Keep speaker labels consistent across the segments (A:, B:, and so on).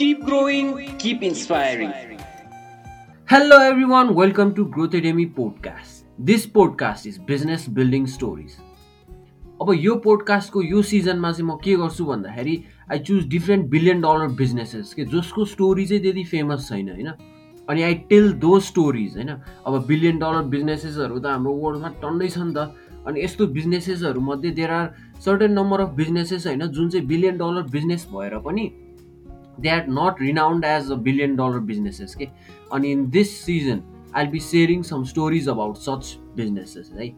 A: Keep growing, keep inspiring.
B: Hello everyone, welcome to Growth Academy podcast. This podcast is business building stories. अब यो पोडकास्टको यो सिजनमा चाहिँ म के गर्छु भन्दाखेरि I choose different billion dollar businesses के जसको स्टोरी चाहिँ त्यति फेमस छैन होइन अनि आई टेल दो स्टोरिज होइन अब बिलियन डलर बिजनेसेसहरू त हाम्रो वर्ल्डमा टन्डै छ नि त अनि यस्तो बिजनेसेसहरू मध्ये there are certain number of businesses होइन जुन चाहिँ बिलियन डलर बिजनेस भएर पनि they are not renowned as a billion dollar businesses के अनि in this season I be sharing some stories about such businesses है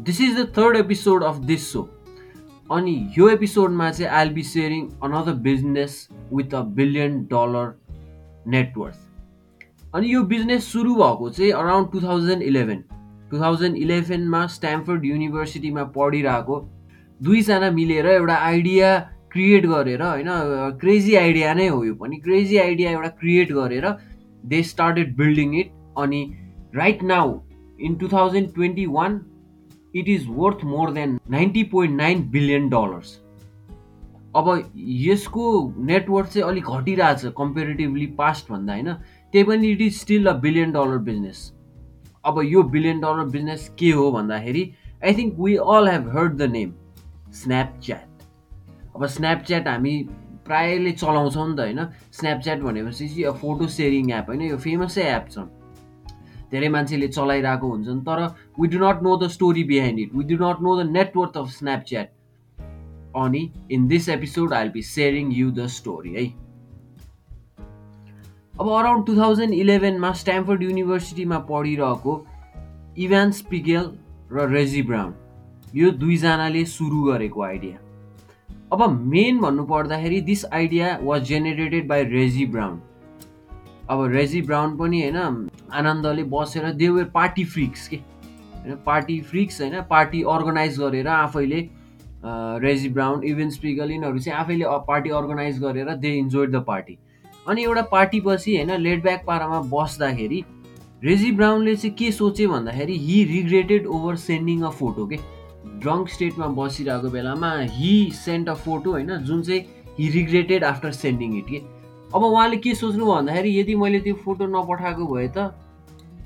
B: this is the third episode of this so अनि यो एपिसोडमा चाहिँ I be sharing another business with a billion dollar net worth अनि यो business सुरु भएको चाहिँ around two thousand eleven two thousand इलेभेनमा Stamford युनिभर्सिटीमा पढिरहेको दुईजना मिलेर एउटा आइडिया क्रिएट गरेर होइन क्रेजी आइडिया नै हो यो पनि। क्रेजी आइडिया एउटा क्रिएट गरेर दे स्टार्टेड बिल्डिङ इट अनि right now in two thousand twenty one it is worth more than ninety point nine billion dollars अब यसको नेटवर्थ चाहिँ अलिक घटिरहेछ कम्पेरिटिभली पास्ट भन्दा होइन। त्यही पनि it is still a billion dollar business अब यो बिलियन डलर बिजनेस के हो भन्दाखेरि I think we all have heard the name Snapchat अब स्न्यापच्याट हामी प्रायःले चलाउँछौँ नि त होइन? स्न्यापच्याट भनेपछि चाहिँ फोटो सेयरिङ एप होइन? यो फेमसै एप छ। धेरै मान्छेले चलाइरहेको हुन्छन् तर we do not know the story behind it we do not know the net worth of Snapchat अनि in this episode I be sharing you the story है? अब अराउन्ड टु थाउजन्ड इलेभेनमा स्ट्याम्फोर्ड युनिभर्सिटीमा पढिरहेको इभान स्पिगेल र रेजी brown यो दुईजनाले सुरु गरेको आइडिया अब मेन भन्नु पर्दाखेरि this idea was generated by Reggie Brown अब रेजी ब्राउन पनि होइन आनन्दले बसेर देवर पार्टी फ्रिक्स के? होइन पार्टी फ्रिक्स होइन पार्टी अर्गनाइज गरेर आफैले रेजी ब्राउन इभेन स्पिगल यिनीहरू चाहिँ आफैले पार्टी अर्गनाइज गरेर दे इन्जोय द पार्टी अनि एउटा पार्टी पछि होइन लेट ब्याक पारामा बस्दाखेरि रेजी ब्राउनले चाहिँ के सोचे भन्दाखेरि he regretted over sending a photo के? ड्रङ्क स्टेटमा बसिरहेको बेलामा हि सेन्ट अ फोटो होइन जुन चाहिँ he regretted after sending it के? अब उहाँले के सोच्नु भन्दाखेरि यदि मैले त्यो फोटो नपठाएको भए त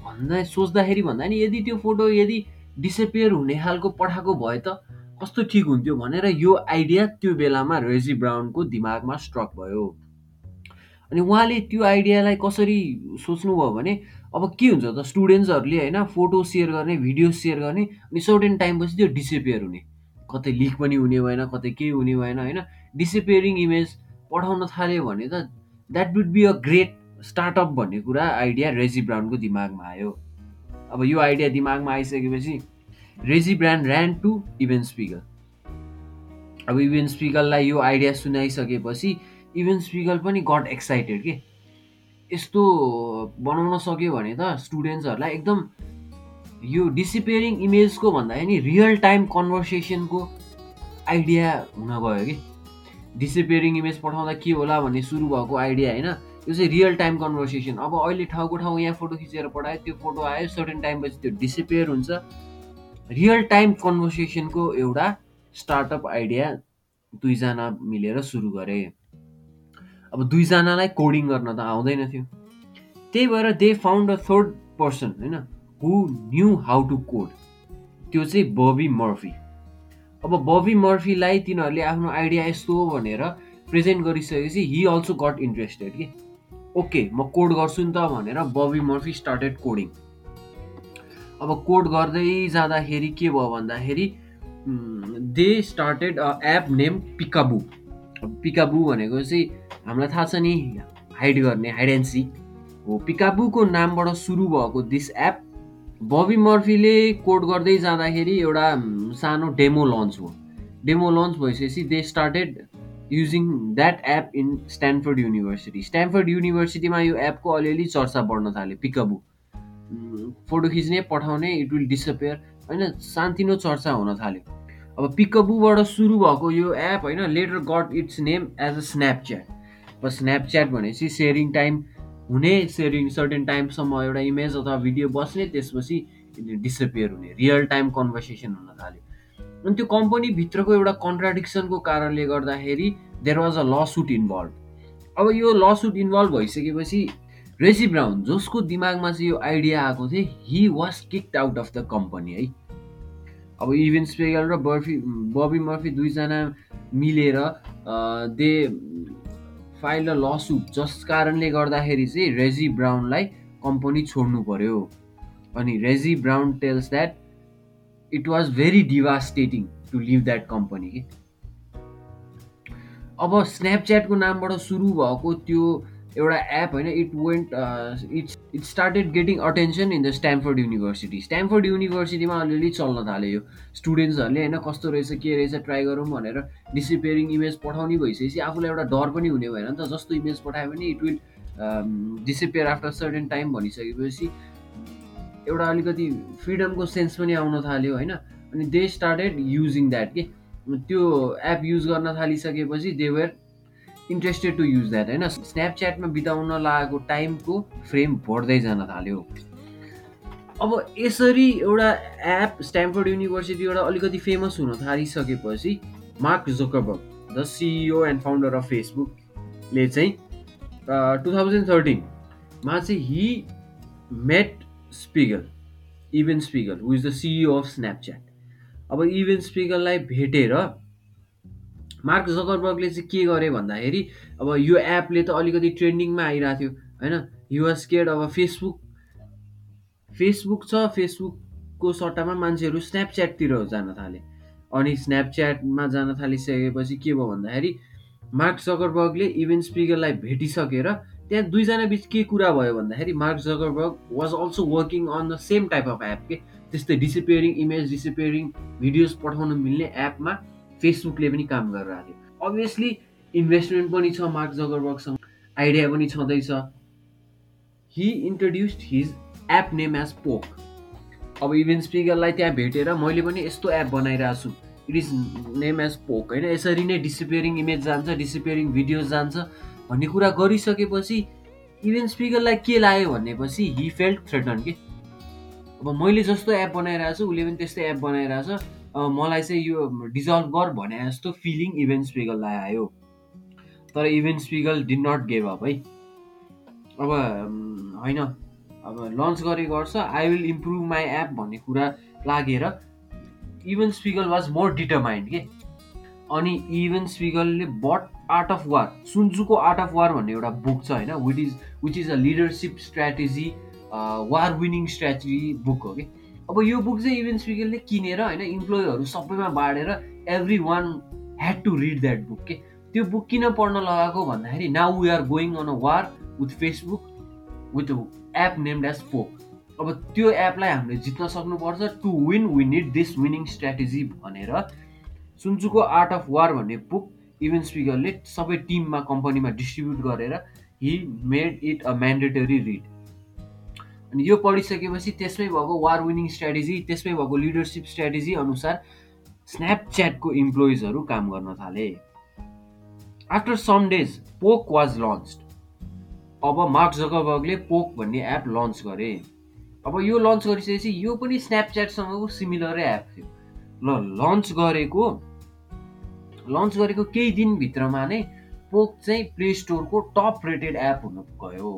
B: भन्दा सोच्दाखेरि भन्दा नि यदि त्यो फोटो यदि डिसपियर हुने खालको पठाएको भए त कस्तो ठिक हुन्थ्यो भनेर यो आइडिया त्यो बेलामा रेजी ब्राउनको दिमागमा स्ट्रक भयो। अनि उहाँले त्यो आइडियालाई कसरी सोच्नुभयो भने अब के हुन्छ त? स्टुडेन्ट्सहरूले होइन फोटो सेयर गर्ने भिडियो सेयर गर्ने अनि सर्टेन टाइमपछि त्यो डिसपियर हुने। कतै लिक पनि हुने भएन कतै केही हुने भएन होइन? डिसपियरिङ इमेज पठाउन थाल्यो भने त that would be a great startup भन्ने कुरा आइडिया रेजी ब्राउनको दिमागमा आयो। अब यो आइडिया दिमागमा आइसकेपछि Reggie Brown ran to Evan Spiegel अब इभेन स्पिगललाई यो आइडिया सुनाइसकेपछि इभेन स्पिगल पनि गट एक्साइटेड के? यस्तो बनाउन सक्यो भने त स्टुडेन्ट्सहरूलाई एकदम यो डिसिपेयरिङ इमेजको भन्दाखेरि नि रियल टाइम कन्भर्सेसनको आइडिया हुन गयो कि। डिसिपेयरिङ इमेज पठाउँदा के होला भन्ने सुरु भएको आइडिया होइन यो चाहिँ रियल टाइम कन्भर्सेसन अब अहिले ठाउँको ठाउँ यहाँ फोटो खिचेर पठायो त्यो फोटो आयो सर्टेन टाइमपछि त्यो डिसिपेयर हुन्छ। रियल टाइम कन्भर्सेसनको एउटा स्टार्टअप आइडिया दुईजना मिलेर सुरु गरे। अब दुईजनालाई कोडिङ गर्न त आउँदैन थियो। त्यही भएर they found a third person होइन? Who knew how to code त्यो चाहिँ बबी मर्फी अब बबी मर्फीलाई तिनीहरूले आफ्नो आइडिया यस्तो हो भनेर प्रेजेन्ट गरिसकेपछि हि अल्सो गट इन्ट्रेस्टेड कि? ओके म कोड गर्छु नि त भनेर बबी मर्फी स्टार्टेड कोडिङ अब कोड गर्दै जाँदाखेरि के भयो भन्दाखेरि they started a app name Picaboo Picaboo भनेको चाहिँ हामीलाई थाहा छ नि हाइड गर्ने हाइड एन्ड सिक हो। पिकाबुको नामबाट सुरु भएको दिस एप बबी मर्फीले कोड गर्दै जाँदाखेरि एउटा सानो डेमो लन्च हो डेमो लन्च भइसकेपछि they started using that app in Stanford University Stanford युनिभर्सिटीमा यो एपको अलिअलि चर्चा बढ्न थाल्यो पिकाबु। फोटो खिच्ने पठाउने इट विल डिसपियर होइन सानतिनो चर्चा हुन थाल्यो। अब पिकबुबाट सुरु भएको यो एप होइन later got its name as a Snapchat अब स्न्यापच्याट भनेपछि सेयरिङ टाइम हुने सेयरिङ सर्टेन टाइमसम्म एउटा इमेज अथवा भिडियो बस्ने त्यसपछि डिसपियर हुने रियल टाइम कन्भर्सेसन हुन थाल्यो। अनि त्यो कम्पनीभित्रको एउटा कन्ट्राडिक्सनको कारणले गर्दाखेरि there was a lawsuit involve अब यो लसुट इन्भल्भ भइसकेपछि रेसी ब्राउन जसको दिमागमा चाहिँ यो आइडिया आएको थियो he was kicked out of the company है। अब इभेन स्पेगल र बर्फी बबी मर्फी दुईजना मिलेर दे फाइल अ लसुट जस कारणले गर्दाखेरि चाहिँ रेजी ब्राउनलाई कम्पनी छोड्नु पर्यो। अनि Reggie Brown tells that it was very devastating to leave that company कि अब स्न्यापच्याटको नामबाट सुरु भएको त्यो एउटा एप होइन it went it's it started getting attention in the Stanford University Stanford युनिभर्सिटीमा अलिअलि चल्न थाल्यो यो स्टुडेन्ट्सहरूले होइन कस्तो रहेछ के रहेछ ट्राई गरौँ भनेर डिसिपेयरिङ इमेज पठाउने भइसकेपछि आफूलाई एउटा डर पनि हुने भएन नि त। जस्तो इमेज पठायो भने it will disappear after certain time भनिसकेपछि एउटा अलिकति फ्रिडमको सेन्स पनि आउन थाल्यो होइन। अनि दे स्टार्टेड युजिङ द्याट के? त्यो एप युज गर्न थालिसकेपछि they were interested to use that होइन? स्न्यापच्याटमा बिताउन लागेको टाइमको फ्रेम बढ्दै जान थाल्यो। अब यसरी एउटा एप स्ट्याम्फोर्ड युनिभर्सिटीबाट अलिकति फेमस हुन थालिसकेपछि Mark Zuckerberg the CEO and founder of फेसबुकले चाहिँ टु थाउजन्ड थर्टिनमा चाहिँ he met Spiegel Evan Spiegel who is the CEO of Snapchat अब इभेन स्पिगललाई भेटेर मार्क जकरबर्गले चाहिँ के गरे भन्दाखेरि अब यो एपले त अलिकति ट्रेन्डिङमा आइरहेको थियो होइन? युएस केड अब फेसबुक फेसबुक छ फेसबुकको सट्टामा मान्छेहरू स्न्यापच्याटतिर जान थाले। अनि स्न्यापच्याटमा जान थालिसकेपछि के भयो भन्दाखेरि मार्क जकरबर्गले इभेन स्पिगरलाई भेटिसकेर त्यहाँ दुईजना बिच के कुरा भयो भन्दाखेरि Mark Zuckerberg was also working on the same type of app के? त्यस्तै डिसिपेयरिङ इमेज डिसिपेयरिङ भिडियोज पठाउन मिल्ने एपमा फेसबुकले पनि काम गरिरहेको थियो अभियसली इन्भेस्टमेन्ट पनि छ मार्क जगरबर्गसँग आइडिया पनि छँदैछ। He introduced his app name as Poke अब इभेन स्पिकरलाई त्यहाँ भेटेर मैले पनि यस्तो एप बनाइरहेको छु। It is name as Poke होइन? यसरी नै डिसिपेयरिङ इमेज जान्छ डिसिपेयरिङ भिडियोज जान्छ भन्ने कुरा गरिसकेपछि इभेन स्पिकरलाई के लाग्यो भनेपछि हि फेल्ट थ्रेटन कि? अब मैले जस्तो एप बनाइरहेको छु उसले पनि त्यस्तै एप बनाइरहेको छ। मलाई चाहिँ यो डिजल्भ गर भने जस्तो फिलिङ इभेन्ट स्पिगललाई आयो। तर Evan Spiegel did not gave up है। अब होइन। अब लन्च गरे गर्छ I will improve my app भन्ने कुरा लागेर इभेन्ट स्पिगल वाज मोर डिटरमाइन्ड के? अनि event स्पिगलले but art of war सुन्जुको आर्ट अफ वार भन्ने एउटा बुक छ होइन। Which is which is a leadership strategy war winning strategy book हो कि? अब यो बुक चाहिँ इभेन स्पिकरले किनेर होइन इम्प्लोइहरू सबैमा बाँडेर every one had to read that book के त्यो बुक किन पढ्न लगाएको भन्दाखेरि now we are going on a war with Facebook with app named as Poke अब त्यो एपलाई हामीले जित्न सक्नुपर्छ to win we need this winning strategy भनेर सुन्चुको आर्ट अफ वार भन्ने बुक इभेन स्पिकरले सबै टिममा कम्पनीमा डिस्ट्रिब्युट गरेर he made it a mandatory read अनि यो पढिसकेपछि त्यसमै भएको वार विनिङ स्ट्राटेजी त्यसमै भएको लिडरसिप स्ट्राटेजी अनुसार स्न्यापच्याटको इम्प्लोइजहरू काम गर्न थाले। After some days Poke was launch अब मार्क जगबर्गले पोक भन्ने एप लन्च गरे। अब यो लन्च गरिसकेपछि यो पनि स्न्यापच्याटसँगको सिमिलरै एप थियो। ल लन्च गरेको लन्च गरेको केही दिनभित्रमा नै पोक चाहिँ प्ले स्टोरको टप रेटेड एप हुन गयो।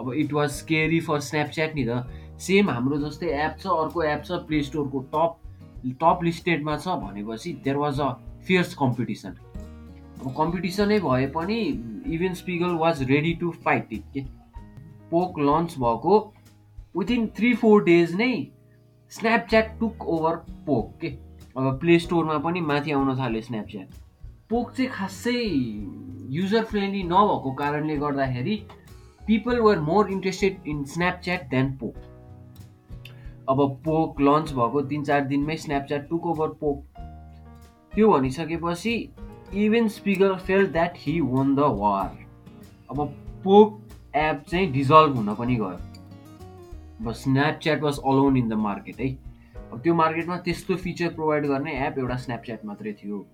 B: अब it was scary for Snapchat नि त। सेम हाम्रो जस्तै एप छ अर्को एप छ प्ले स्टोरको टप टप लिस्टेडमा छ भनेपछि there was a fierce competition अब कम्पिटिसनै भए पनि Evan Spiegel was ready to fight it के पोक लन्च भएको विथिन थ्री फोर डेज नै स्न्यापच्याट टुक ओभर पोक के अब प्ले स्टोरमा पनि माथि आउन थाल्यो स्न्यापच्याट पोक चाहिँ खासै युजर फ्रेन्डली नभएको कारणले गर्दाखेरि people were more interested in Snapchat than Poke अब पोक लन्च भएको तिन चार दिनमै स्न्यापच्याट टुक ओभर पोक त्यो भनिसकेपछि Evan Spiegel felt that he won the war अब पोक एप चाहिँ डिजल्भ हुन पनि गयो। अब Snapchat was alone in the market है। अब त्यो मार्केटमा त्यस्तो फिचर प्रोभाइड गर्ने एप एउटा स्न्यापच्याट मात्रै थियो।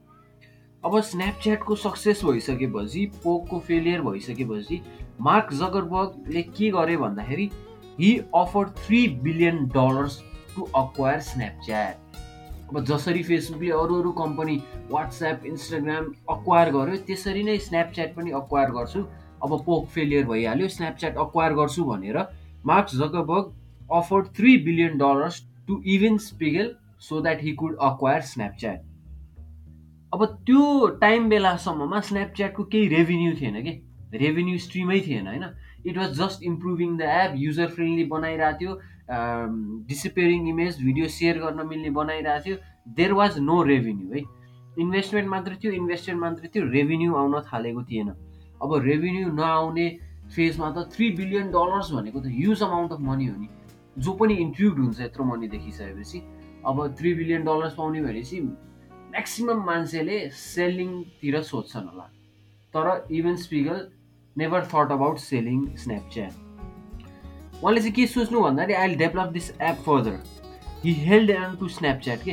B: अब स्न्यापच्याटको सक्सेस भइसकेपछि पोकको फेलियर भइसकेपछि मार्क जगरबर्गले के गरे भन्दाखेरि he offer three billion dollars to acquire Snapchat अब जसरी फेसबुकले अरू अरू कम्पनी वाट्सएप इन्स्टाग्राम अक्वायर गर्यो त्यसरी नै स्न्यापच्याट पनि अक्वायर गर्छु। अब पोक फेलियर भइहाल्यो स्न्यापच्याट अक्वायर गर्छु भनेर Marks Zuckerberg offered three billion dollars to Evan Spiegel so that he could acquire Snapchat अब त्यो टाइम बेलासम्ममा स्न्यापच्याटको केही रेभिन्यू थिएन कि? रेभिन्यू स्ट्रिमै थिएन होइन? It was just improving the app user friendly बनाइरहेको थियो डिसिपेरिङ इमेज भिडियो सेयर गर्न मिल्ने बनाइरहेको थियो। देयर वाज नो रेभिन्यू है? इन्भेस्टमेन्ट मात्र थियो इन्भेस्टमेन्ट मात्र थियो रेभिन्यू आउन थालेको थिएन। अब रेभिन्यू नआउने फेजमा त थ्री बिलियन डलर्स भनेको त ह्युज अमाउन्ट अफ मनी हो नि। जो पनि इन्क्लुड हुन्छ यत्रो मनी देखिसकेपछि। अब थ्री बिलियन डलर्स पाउने भनेपछि म्याक्सिमम् मान्छेले सेलिङतिर सोध्छन् होला। तर Evan Spiegel never thought about selling Snapchat उहाँले चाहिँ के सोच्नु भन्दाखेरि I develop this app further he held on to Snapchat के?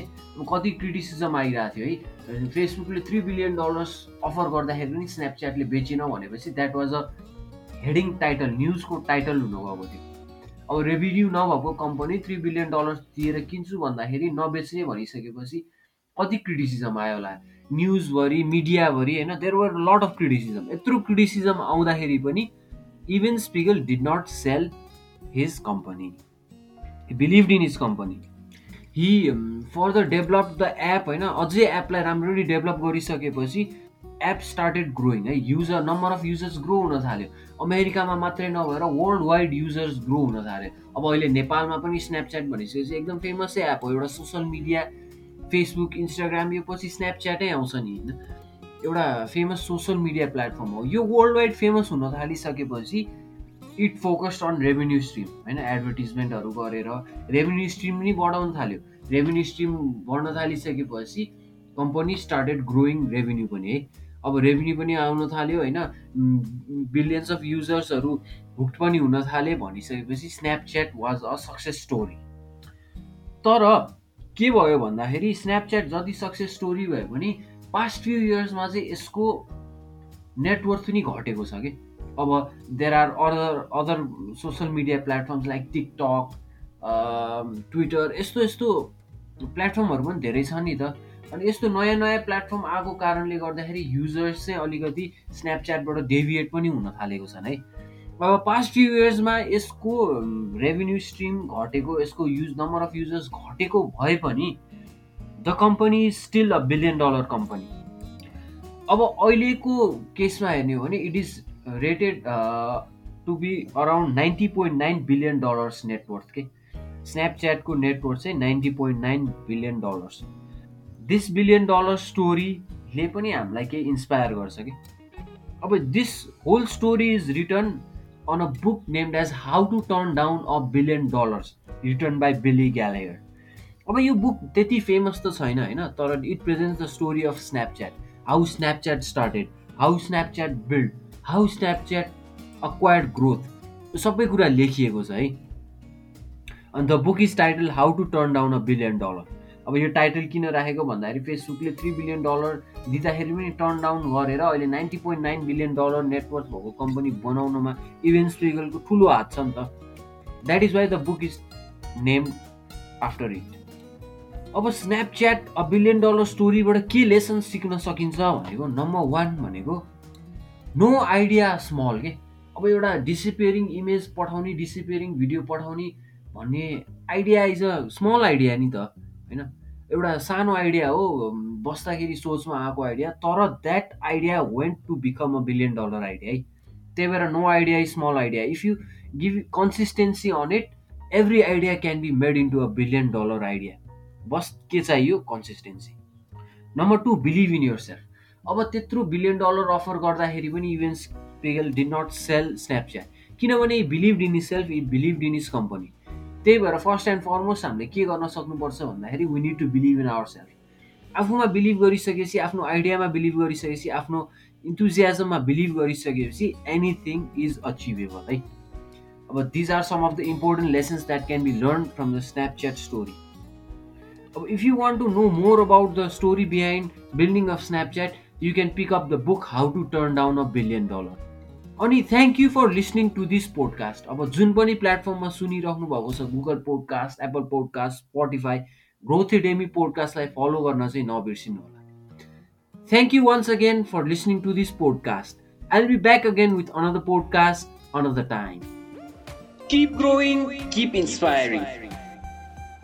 B: कति क्रिटिसिजम आइरहेको थियो है? फेसबुकले थ्री बिलियन डलर्स अफर गर्दाखेरि पनि स्न्यापच्याटले बेचेन भनेपछि that was a heading title न्युजको title हुनुभएको थियो। अब रेभिन्यू नभएको कम्पनी थ्री बिलियन डलर्स दिएर किन्छु भन्दाखेरि नबेच्ने भनिसकेपछि कति क्रिटिसिजम आयो होला। न्युजभरि मिडियाभरि होइन there were lot of criticism यत्रो क्रिटिसिजम आउँदाखेरि पनि Evan Spiegel did not sell his company believe in his company he further develop the app होइन अझै एपलाई राम्ररी डेभलप गरिसकेपछि एप स्टार्टेड ग्रोइङ है। User number of users grow हुन थाल्यो। अमेरिकामा मात्रै नभएर वर्ल्ड वाइड युजर्स ग्रो हुन थाल्यो। अब अहिले नेपालमा पनि स्न्यापच्याट भनिसकेपछि एकदम फेमसै एप हो। एउटा सोसियल मिडिया फेसबुक इन्स्टाग्राम यो पछि स्न्यापच्याटै आउँछ नि होइन? एउटा फेमस सोसियल मिडिया प्लेटफर्म हो। यो वर्ल्ड वाइड फेमस हुन थालिसकेपछि it focused on revenue stream होइन? एडभर्टिजमेन्टहरू गरेर रेभेन्यू स्ट्रिम पनि बढाउन थाल्यो। रेभेन्यू स्ट्रिम बढ्न थालिसकेपछि कम्पनी स्टार्टेड ग्रोइङ रेभेन्यू पनि है? अब रेभेन्यू पनि आउन थाल्यो होइन? बिलियन्स अफ युजर्सहरू हुक्ड पनि हुन थाले भनिसकेपछि Snapchat was a success story तर के भयो भन्दाखेरि स्न्यापच्याट जति सक्सेस स्टोरी भयो भने पास्ट फ्यु इयर्समा चाहिँ यसको नेटवर्क पनि घटेको छ कि? अब there are other other social media platforms like TikTok Twitter यस्तो यस्तो प्लेटफर्महरू पनि धेरै छ नि त। अनि यस्तो नयाँ नयाँ प्लेटफर्म आएको कारणले गर्दाखेरि युजर्स चाहिँ अलिकति स्न्यापच्याटबाट डेभिएट पनि हुन थालेको छन् है। अब पास्ट फ्यु इयर्समा यसको रेभेन्यू स्ट्रिम घटेको यसको युज नम्बर अफ युजर्स घटेको भए पनि the company still a billion dollar company अब अहिलेको केसमा हेर्ने हो भने it is rated to be around ninety point nine billion dollars net worth के स्न्यापच्याटको नेटवर्थ चाहिँ ninety point nine billion dollars this billion dollar स्टोरीले पनि हामीलाई केही इन्सपायर गर्छ कि अब this whole story is written on a book named as How to Turn Down a Billion Dollars written by Billy Gallagher अब यो book त्यति famous त छैन होइन तर it present the story of Snapchat how Snapchat started how Snapchat build how Snapchat acquired growth सबै कुरा लेखिएको छ है। अन्त the book is title How to Turn Down a Billion Dollar अब यो टाइटल किन राखेको भन्दाखेरि फेसबुकले थ्री बिलियन डलर दिँदाखेरि पनि टर्न डाउन गरेर अहिले ninety point nine billion dollar network भएको कम्पनी बनाउनुमा इभेन्ट स्ट्रिगलको ठुलो हात छ नि त। That is why the book is name after it अब स्न्यापच्याट अ बिलियन डलर स्टोरीबाट के लेसन सिक्न सकिन्छ भनेको नम्बर वान भनेको नो आइडिया स्मल के? अब एउटा डिसिपेरिङ इमेज पठाउने डिसिपेरिङ भिडियो पठाउने भन्ने idea is a small idea नि त। होइन? एउटा सानो आइडिया हो बस्दाखेरि सोचमा आएको आइडिया तर that idea went to become a billion dollar idea है? त्यही भएर no idea small idea if you give consistency on it every idea can be made into a billion dollar idea बस के चाहियो? Consistency number two believe in your self अब त्यत्रो billion dollar offer गर्दाखेरि पनि events Spiegel did not sell Snapchat किनभने believe in his self it believe in his company त्यही भएर first and foremost हामीले के गर्न सक्नुपर्छ भन्दाखेरि we need to believe in our self आफूमा बिलिभ गरिसकेपछि आफ्नो आइडियामा बिलिभ गरिसकेपछि आफ्नो इन्थुजियाजममा बिलिभ गरिसकेपछि एनिथिङ इज अचिभेबल है अब these are some of the important lessons that can be learn from the Snapchat story अब if you want to know more about the story behind building of Snapchat you can pick up the book How to Turn Down a Billion Dollar अनि thank you for listening to this podcast अब जुन पनि प्लेटफर्ममा सुनिराख्नु भएको छ Google Podcast Apple Podcast Spotify Growth Academy पोडकास्टलाई follow गर्न चाहिँ नबिर्सिनु होला। Thank you once again for listening to this podcast I will be back again with another podcast another time
A: Keep growing, keep inspiring.